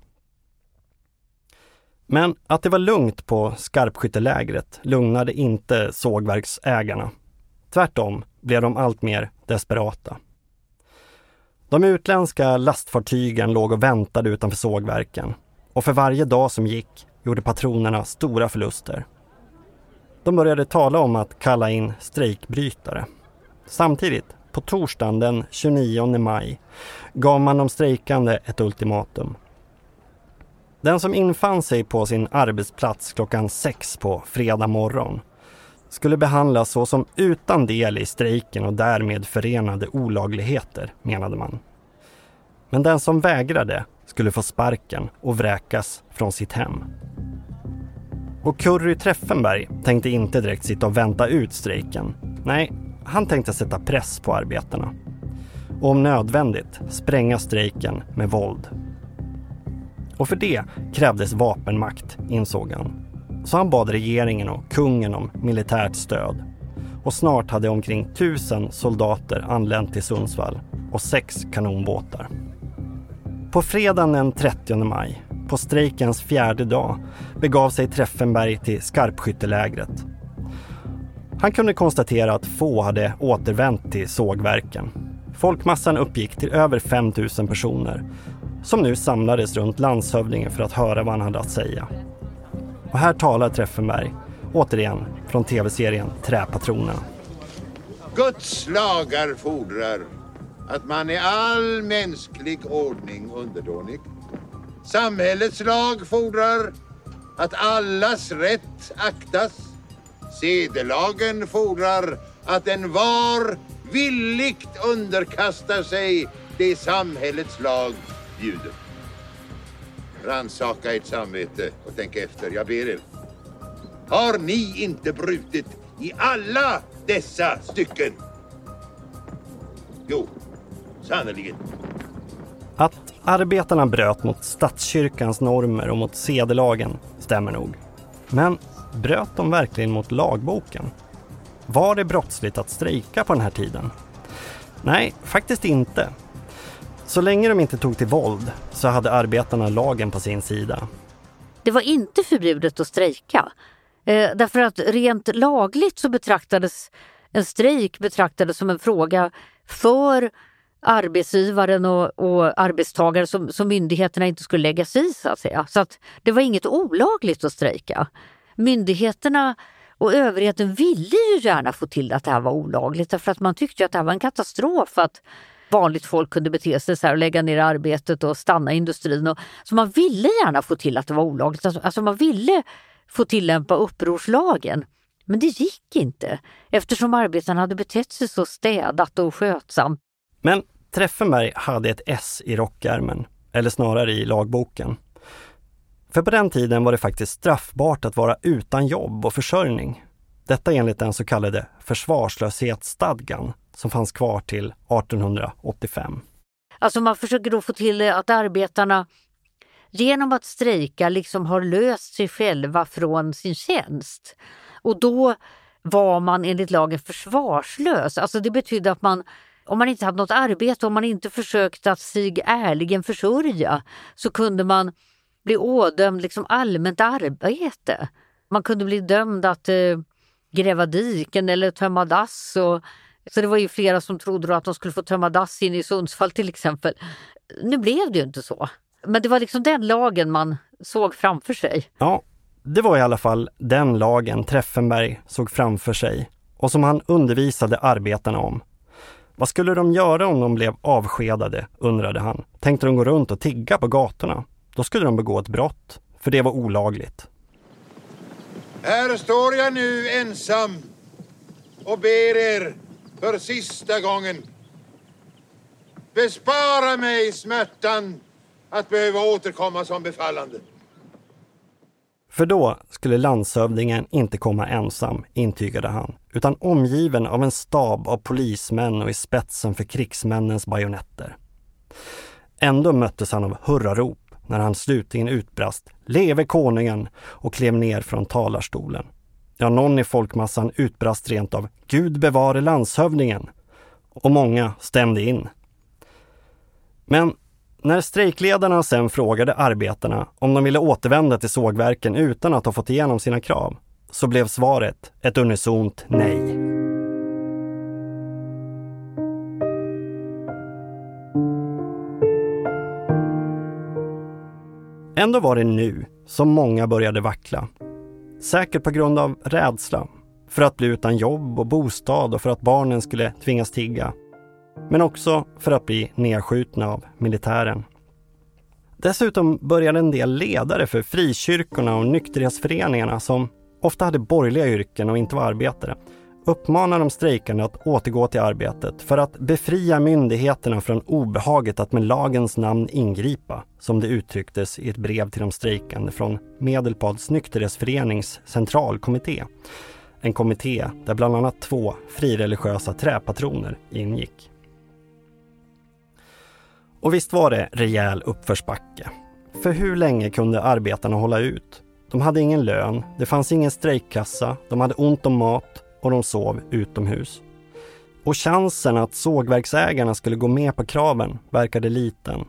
Men att det var lugnt på skarpskyttelägret lugnade inte sågverksägarna. Tvärtom blev de allt mer desperata. De utländska lastfartygen låg och väntade utanför sågverken och för varje dag som gick gjorde patronerna stora förluster. De började tala om att kalla in strejkbrytare. Samtidigt, på torsdagen den 29 maj, gav man de strejkande ett ultimatum. Den som infann sig på sin arbetsplats klockan sex på fredag morgon skulle behandlas så som utan del i strejken och därmed förenade olagligheter, menade man. Men den som vägrade skulle få sparken och vräkas från sitt hem. Och Curry Treffenberg tänkte inte direkt sitta och vänta ut strejken. Nej, han tänkte sätta press på arbetarna. Och om nödvändigt spränga strejken med våld. Och för det krävdes vapenmakt, insåg han. Så han bad regeringen och kungen om militärt stöd. Och snart hade omkring tusen soldater anlänt till Sundsvall och sex kanonbåtar. På fredagen den 30 maj, på strejkens fjärde dag, begav sig Treffenberg till skarpskyttelägret. Han kunde konstatera att få hade återvänt till sågverken. Folkmassan uppgick till över 5 000 personer som nu samlades runt landshövdingen för att höra vad han hade att säga. Och här talar Treffenberg, återigen från tv-serien Träpatronerna. Guds lagar fordrar att man i all mänsklig ordning underdånig. Samhällets lag fordrar att allas rätt aktas. Sedelagen fordrar att en var villigt underkastar sig det samhällets lag bjuder. Rannsaka ert samvete och tänk efter, jag ber er. Har ni inte brutit i alla dessa stycken? Jo, sannerligen. Att arbetarna bröt mot statskyrkans normer och mot sedelagen stämmer nog. Men bröt de verkligen mot lagboken? Var det brottsligt att strejka på den här tiden? Nej, faktiskt inte. Så länge de inte tog till våld så hade arbetarna lagen på sin sida. Det var inte förbjudet att strejka. Eh, därför att rent lagligt så betraktades en strejk betraktades som en fråga för arbetsgivaren och, och arbetstagare som, som myndigheterna inte skulle lägga sig i så att säga. Så att det var inget olagligt att strejka. Myndigheterna och överheten ville ju gärna få till att det här var olagligt därför att man tyckte att det här var en katastrof att vanligt folk kunde bete sig så här och lägga ner arbetet och stanna i industrin. Och, så man ville gärna få till att det var olagligt. Alltså, alltså man ville få tillämpa upprorslagen. Men det gick inte eftersom arbetarna hade betett sig så städat och skötsamt. Men Treffenberg hade ett S i rockärmen, eller snarare i lagboken. För på den tiden var det faktiskt straffbart att vara utan jobb och försörjning. Detta enligt den så kallade försvarslöshetsstadgan som fanns kvar till 1885. Alltså man försöker då få till att arbetarna genom att strejka liksom har löst sig själva från sin tjänst. Och då var man enligt lagen försvarslös. Alltså det betydde att man om man inte hade något arbete, om man inte försökte att sig ärligen försörja, så kunde man bli ådömd liksom allmänt arbete. Man kunde bli dömd att eh, gräva diken eller tömma dass. Och, så det var ju flera som trodde att de skulle få tömma dass in i Sundsvall till exempel. Nu blev det ju inte så. Men det var liksom den lagen man såg framför sig. Ja, det var i alla fall den lagen Treffenberg såg framför sig och som han undervisade arbetarna om. Vad skulle de göra om de blev avskedade, undrade han. Tänkte de gå runt och tigga på gatorna? Då skulle de begå ett brott, för det var olagligt. Här står jag nu ensam och ber er för sista gången. Bespara mig smärtan att behöva återkomma som befallande. För då skulle landshövdingen inte komma ensam, intygade han, utan omgiven av en stab av polismän och i spetsen för krigsmännens bajonetter. Ändå möttes han av hurrarop när han slutligen utbrast ”Leve konungen” och klev ner från talarstolen. Ja, någon i folkmassan utbrast rent av ”Gud bevare landshövdingen” och många stämde in. Men när strejkledarna sen frågade arbetarna om de ville återvända till sågverken utan att ha fått igenom sina krav, så blev svaret ett unisont nej. Ändå var det nu som många började vackla. Säkert på grund av rädsla. För att bli utan jobb och bostad och för att barnen skulle tvingas tigga. Men också för att bli nedskjutna av militären. Dessutom började en del ledare för frikyrkorna och nykterhetsföreningarna som ofta hade borgerliga yrken och inte var arbetare uppmanar de strejkande att återgå till arbetet för att befria myndigheterna från obehaget att med lagens namn ingripa, som det uttrycktes i ett brev till de strejkande från Medelpads nykterhetsförenings centralkommitté. En kommitté där bland annat två frireligiösa träpatroner ingick. Och visst var det rejäl uppförsbacke. För hur länge kunde arbetarna hålla ut? De hade ingen lön, det fanns ingen strejkkassa, de hade ont om mat och de sov utomhus. Och chansen att sågverksägarna skulle gå med på kraven verkade liten.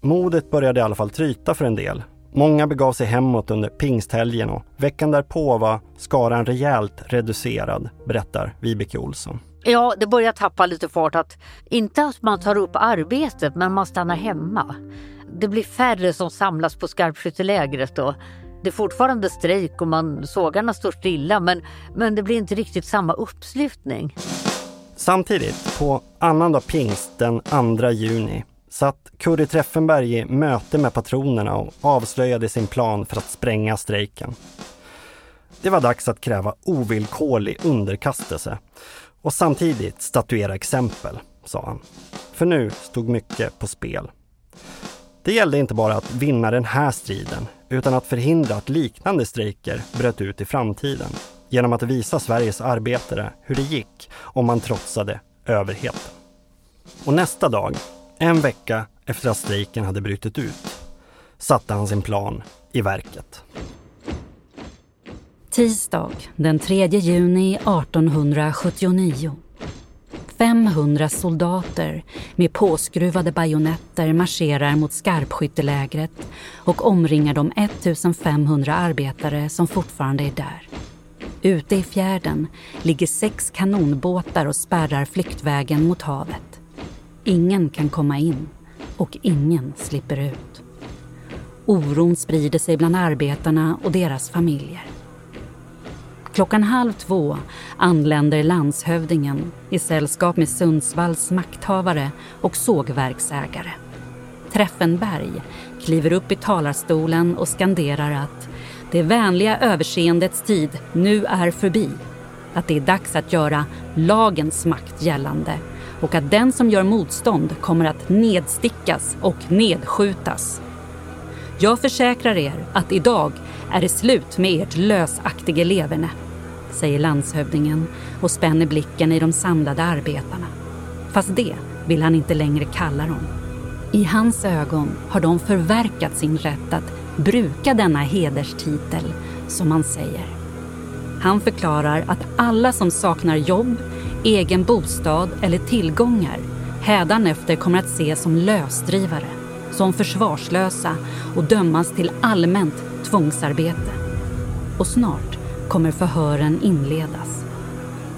Modet började i alla fall tryta för en del. Många begav sig hemåt under pingsthelgen och veckan därpå var skaran rejält reducerad, berättar Vibeke Olsson. Ja, det börjar tappa lite fart. Att, inte att man tar upp arbetet, men man stannar hemma. Det blir färre som samlas på skarpskyttelägret då. Det är fortfarande strejk och man, sågarna står stilla men, men det blir inte riktigt samma uppslutning. Samtidigt, på annandag pingst den 2 juni, satt Curry Treffenberg i möte med patronerna och avslöjade sin plan för att spränga strejken. Det var dags att kräva ovillkorlig underkastelse och samtidigt statuera exempel, sa han. För nu stod mycket på spel. Det gällde inte bara att vinna den här striden, utan att förhindra att liknande strejker bröt ut i framtiden genom att visa Sveriges arbetare hur det gick om man trotsade överheten. Och nästa dag, en vecka efter att strejken hade brutit ut, satte han sin plan i verket. Tisdag den 3 juni 1879 500 soldater med påskruvade bajonetter marscherar mot skarpskyttelägret och omringar de 1500 arbetare som fortfarande är där. Ute i fjärden ligger sex kanonbåtar och spärrar flyktvägen mot havet. Ingen kan komma in och ingen slipper ut. Oron sprider sig bland arbetarna och deras familjer. Klockan halv två anländer landshövdingen i sällskap med Sundsvalls makthavare och sågverksägare. Treffenberg kliver upp i talarstolen och skanderar att det vänliga överseendets tid nu är förbi. Att det är dags att göra lagens makt gällande och att den som gör motstånd kommer att nedstickas och nedskjutas. Jag försäkrar er att idag är det slut med ert lösaktige leverne säger landshövdingen och spänner blicken i de samlade arbetarna. Fast det vill han inte längre kalla dem. I hans ögon har de förverkat sin rätt att bruka denna hederstitel, som han säger. Han förklarar att alla som saknar jobb egen bostad eller tillgångar hädanefter kommer att ses som lösdrivare, som försvarslösa och dömas till allmänt tvångsarbete. Och snart kommer förhören inledas.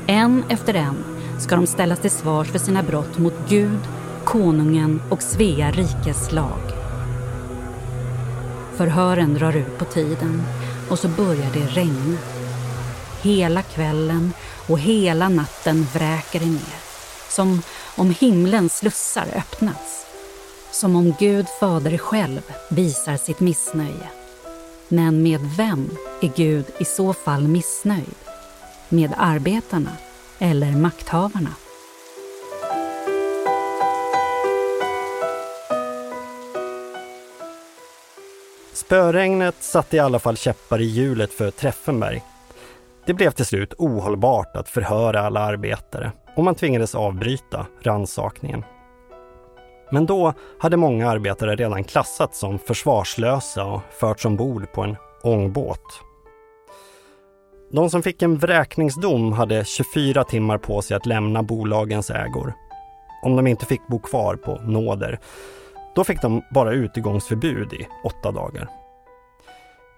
En efter en ska de ställas till svars för sina brott mot Gud, konungen och Svea rikes lag. Förhören drar ut på tiden och så börjar det regna. Hela kvällen och hela natten vräker det ner. Som om himlens slussar öppnats. Som om Gud Fader själv visar sitt missnöje. Men med vem är Gud i så fall missnöjd? Med arbetarna eller makthavarna? Spöregnet satte i alla fall käppar i hjulet för Treffenberg. Det blev till slut ohållbart att förhöra alla arbetare och man tvingades avbryta ransakningen. Men då hade många arbetare redan klassats som försvarslösa och förts ombord på en ångbåt. De som fick en vräkningsdom hade 24 timmar på sig att lämna bolagens ägor. Om de inte fick bo kvar på nåder, då fick de bara utegångsförbud i åtta dagar.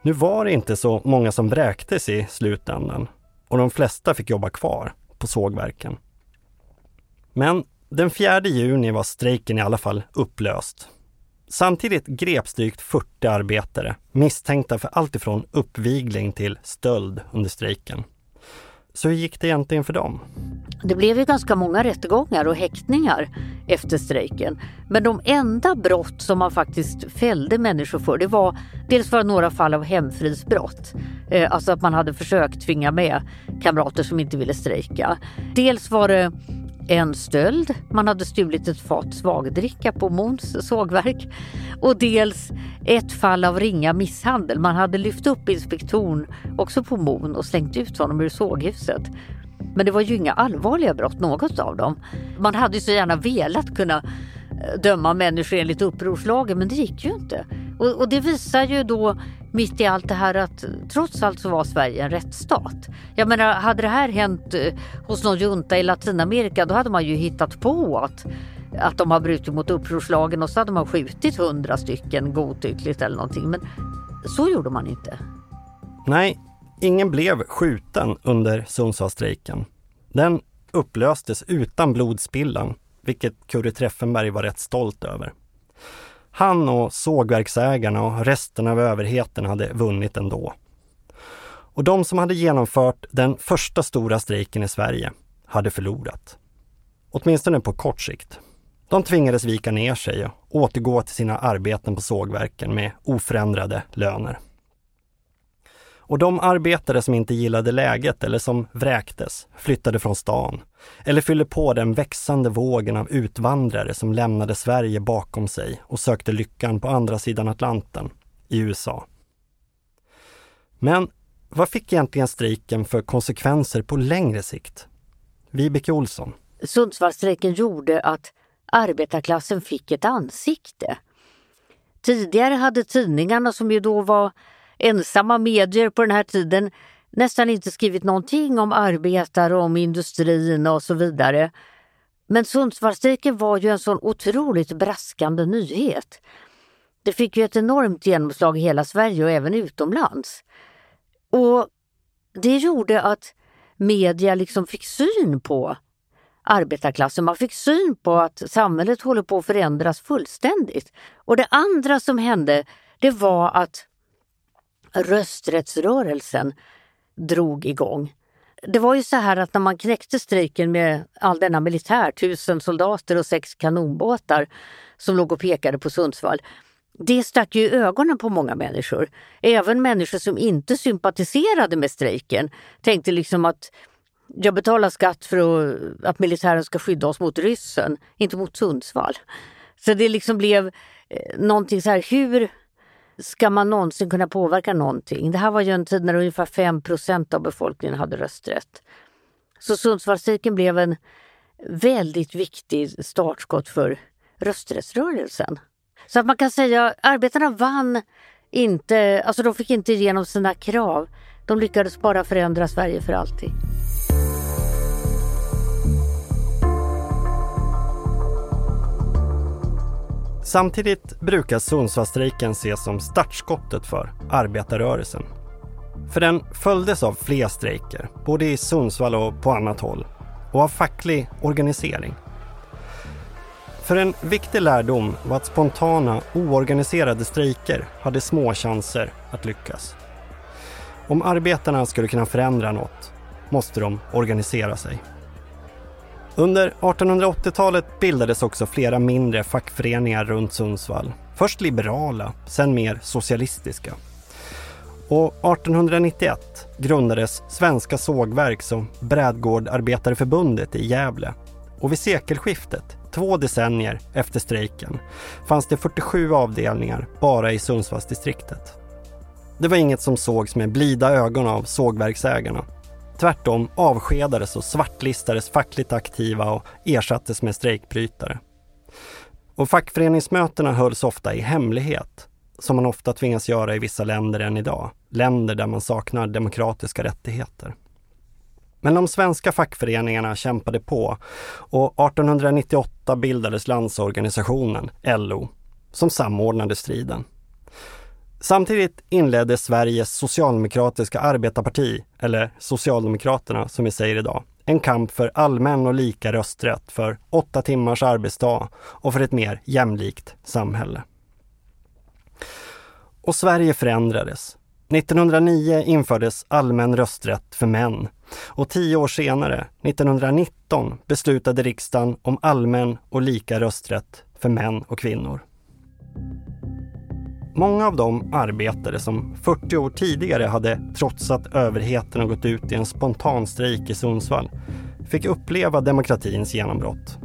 Nu var det inte så många som vräktes i slutändan och de flesta fick jobba kvar på sågverken. Men den 4 juni var strejken i alla fall upplöst. Samtidigt greps drygt 40 arbetare misstänkta för allt ifrån uppvigling till stöld under strejken. Så hur gick det egentligen för dem? Det blev ju ganska många rättegångar och häktningar efter strejken. Men de enda brott som man faktiskt fällde människor för det var dels var några fall av hemfridsbrott. Eh, alltså att man hade försökt tvinga med kamrater som inte ville strejka. Dels var det en stöld, man hade stulit ett fat svagdricka på Måns sågverk och dels ett fall av ringa misshandel. Man hade lyft upp inspektorn också på Mon och slängt ut honom ur såghuset. Men det var ju inga allvarliga brott något av dem. Man hade ju så gärna velat kunna döma människor enligt upprorslagen men det gick ju inte. Och, och, det visar ju då mitt i allt det här att trots allt så var Sverige en rättsstat. Jag menar, hade det här hänt eh, hos någon junta i Latinamerika då hade man ju hittat på att, att de har brutit mot upprorslagen och så hade man skjutit hundra stycken godtyckligt eller någonting. Men så gjorde man inte. Nej, ingen blev skjuten under Sundsvallsstrejken. Den upplöstes utan blodspillan, vilket Curry Treffenberg var rätt stolt över. Han och sågverksägarna och resten av överheten hade vunnit ändå. Och de som hade genomfört den första stora strejken i Sverige hade förlorat. Åtminstone på kort sikt. De tvingades vika ner sig och återgå till sina arbeten på sågverken med oförändrade löner. Och de arbetare som inte gillade läget eller som vräktes flyttade från stan eller fyllde på den växande vågen av utvandrare som lämnade Sverige bakom sig och sökte lyckan på andra sidan Atlanten, i USA. Men vad fick egentligen strejken för konsekvenser på längre sikt? Vibeke Olsson. Sundsvallsstrejken gjorde att arbetarklassen fick ett ansikte. Tidigare hade tidningarna, som ju då var ensamma medier på den här tiden nästan inte skrivit någonting om arbetare, om industrin och så vidare. Men Sundsvallsstrejken var ju en sån otroligt braskande nyhet. Det fick ju ett enormt genomslag i hela Sverige och även utomlands. Och det gjorde att media liksom fick syn på arbetarklassen. Man fick syn på att samhället håller på att förändras fullständigt. Och det andra som hände, det var att rösträttsrörelsen drog igång. Det var ju så här att när man knäckte strejken med all denna militär, tusen soldater och sex kanonbåtar som låg och pekade på Sundsvall. Det stack ju ögonen på många människor. Även människor som inte sympatiserade med strejken tänkte liksom att jag betalar skatt för att, militären ska skydda oss mot ryssen, inte mot Sundsvall. Så det liksom blev eh, någonting så här, hur ska man någonsin kunna påverka någonting? Det här var ju en tid när ungefär 5 procent av befolkningen hade rösträtt. Så Sundsvallsstrejken blev en väldigt viktig startskott för rösträttsrörelsen. Så att man kan säga att arbetarna vann inte, alltså de fick inte igenom sina krav. De lyckades bara förändra Sverige för alltid. Samtidigt brukar Sundsvallsstrejken ses som startskottet för arbetarrörelsen. För den följdes av fler strejker, både i Sundsvall och på annat håll, och av facklig organisering. För en viktig lärdom var att spontana, oorganiserade strejker hade små chanser att lyckas. Om arbetarna skulle kunna förändra något måste de organisera sig. Under 1880-talet bildades också flera mindre fackföreningar runt Sundsvall. Först liberala, sen mer socialistiska. Och 1891 grundades Svenska sågverks och brädgårdarbetareförbundet i Gävle. Och vid sekelskiftet, två decennier efter strejken, fanns det 47 avdelningar bara i Sundsvallsdistriktet. Det var inget som sågs med blida ögon av sågverksägarna. Tvärtom avskedades och svartlistades fackligt aktiva och ersattes med strejkbrytare. Och fackföreningsmötena hölls ofta i hemlighet, som man ofta tvingas göra i vissa länder än idag. Länder där man saknar demokratiska rättigheter. Men de svenska fackföreningarna kämpade på och 1898 bildades Landsorganisationen, LO, som samordnade striden. Samtidigt inledde Sveriges socialdemokratiska arbetarparti, eller Socialdemokraterna som vi säger idag, en kamp för allmän och lika rösträtt, för åtta timmars arbetsdag och för ett mer jämlikt samhälle. Och Sverige förändrades. 1909 infördes allmän rösträtt för män och tio år senare, 1919, beslutade riksdagen om allmän och lika rösträtt för män och kvinnor. Många av de arbetare som 40 år tidigare hade trotsat överheten och gått ut i en spontan strejk i Sundsvall fick uppleva demokratins genombrott.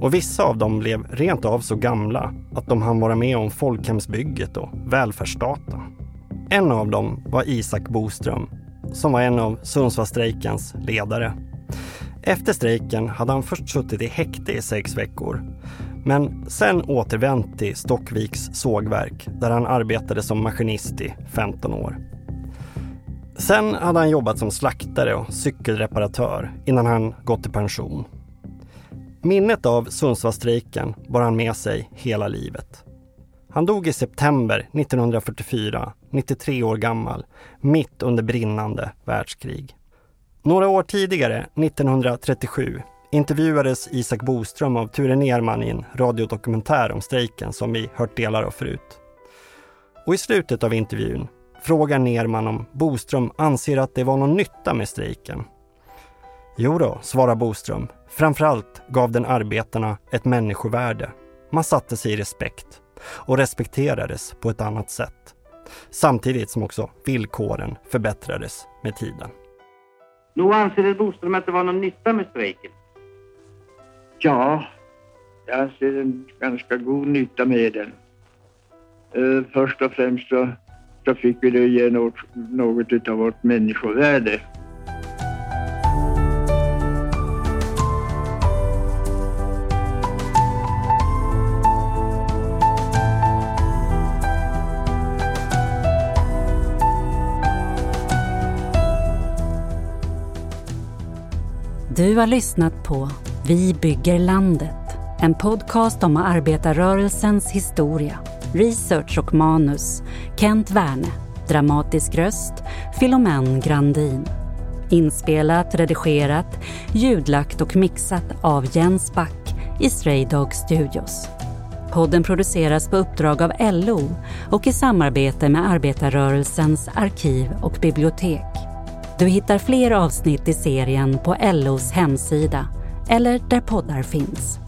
Och vissa av dem blev rent av så gamla att de hann vara med om folkhemsbygget och välfärdsstaten. En av dem var Isak Boström, som var en av Sundsvallstrejkens ledare. Efter strejken hade han först suttit i häkte i sex veckor men sen återvänt till Stockviks sågverk där han arbetade som maskinist i 15 år. Sen hade han jobbat som slaktare och cykelreparatör innan han gått i pension. Minnet av Sundsvallsstrejken bar han med sig hela livet. Han dog i september 1944, 93 år gammal, mitt under brinnande världskrig. Några år tidigare, 1937, intervjuades Isak Boström av Ture Nerman i en radiodokumentär om strejken som vi hört delar av förut. Och i slutet av intervjun frågar Nerman om Boström anser att det var någon nytta med strejken. Jo då, svarar Boström. Framförallt gav den arbetarna ett människovärde. Man satte sig i respekt och respekterades på ett annat sätt. Samtidigt som också villkoren förbättrades med tiden. Nog anser Boström att det var någon nytta med strejken? Ja, jag ser en ganska god nytta med den. Uh, först och främst så, så fick vi det ge något, något av vårt människovärde. Du har lyssnat på vi bygger landet. En podcast om arbetarrörelsens historia. Research och manus Kent Werne. Dramatisk röst Filomen Grandin. Inspelat, redigerat, ljudlagt och mixat av Jens Back i Stray Dog Studios. Podden produceras på uppdrag av LO och i samarbete med arbetarrörelsens arkiv och bibliotek. Du hittar fler avsnitt i serien på LOs hemsida eller där poddar finns.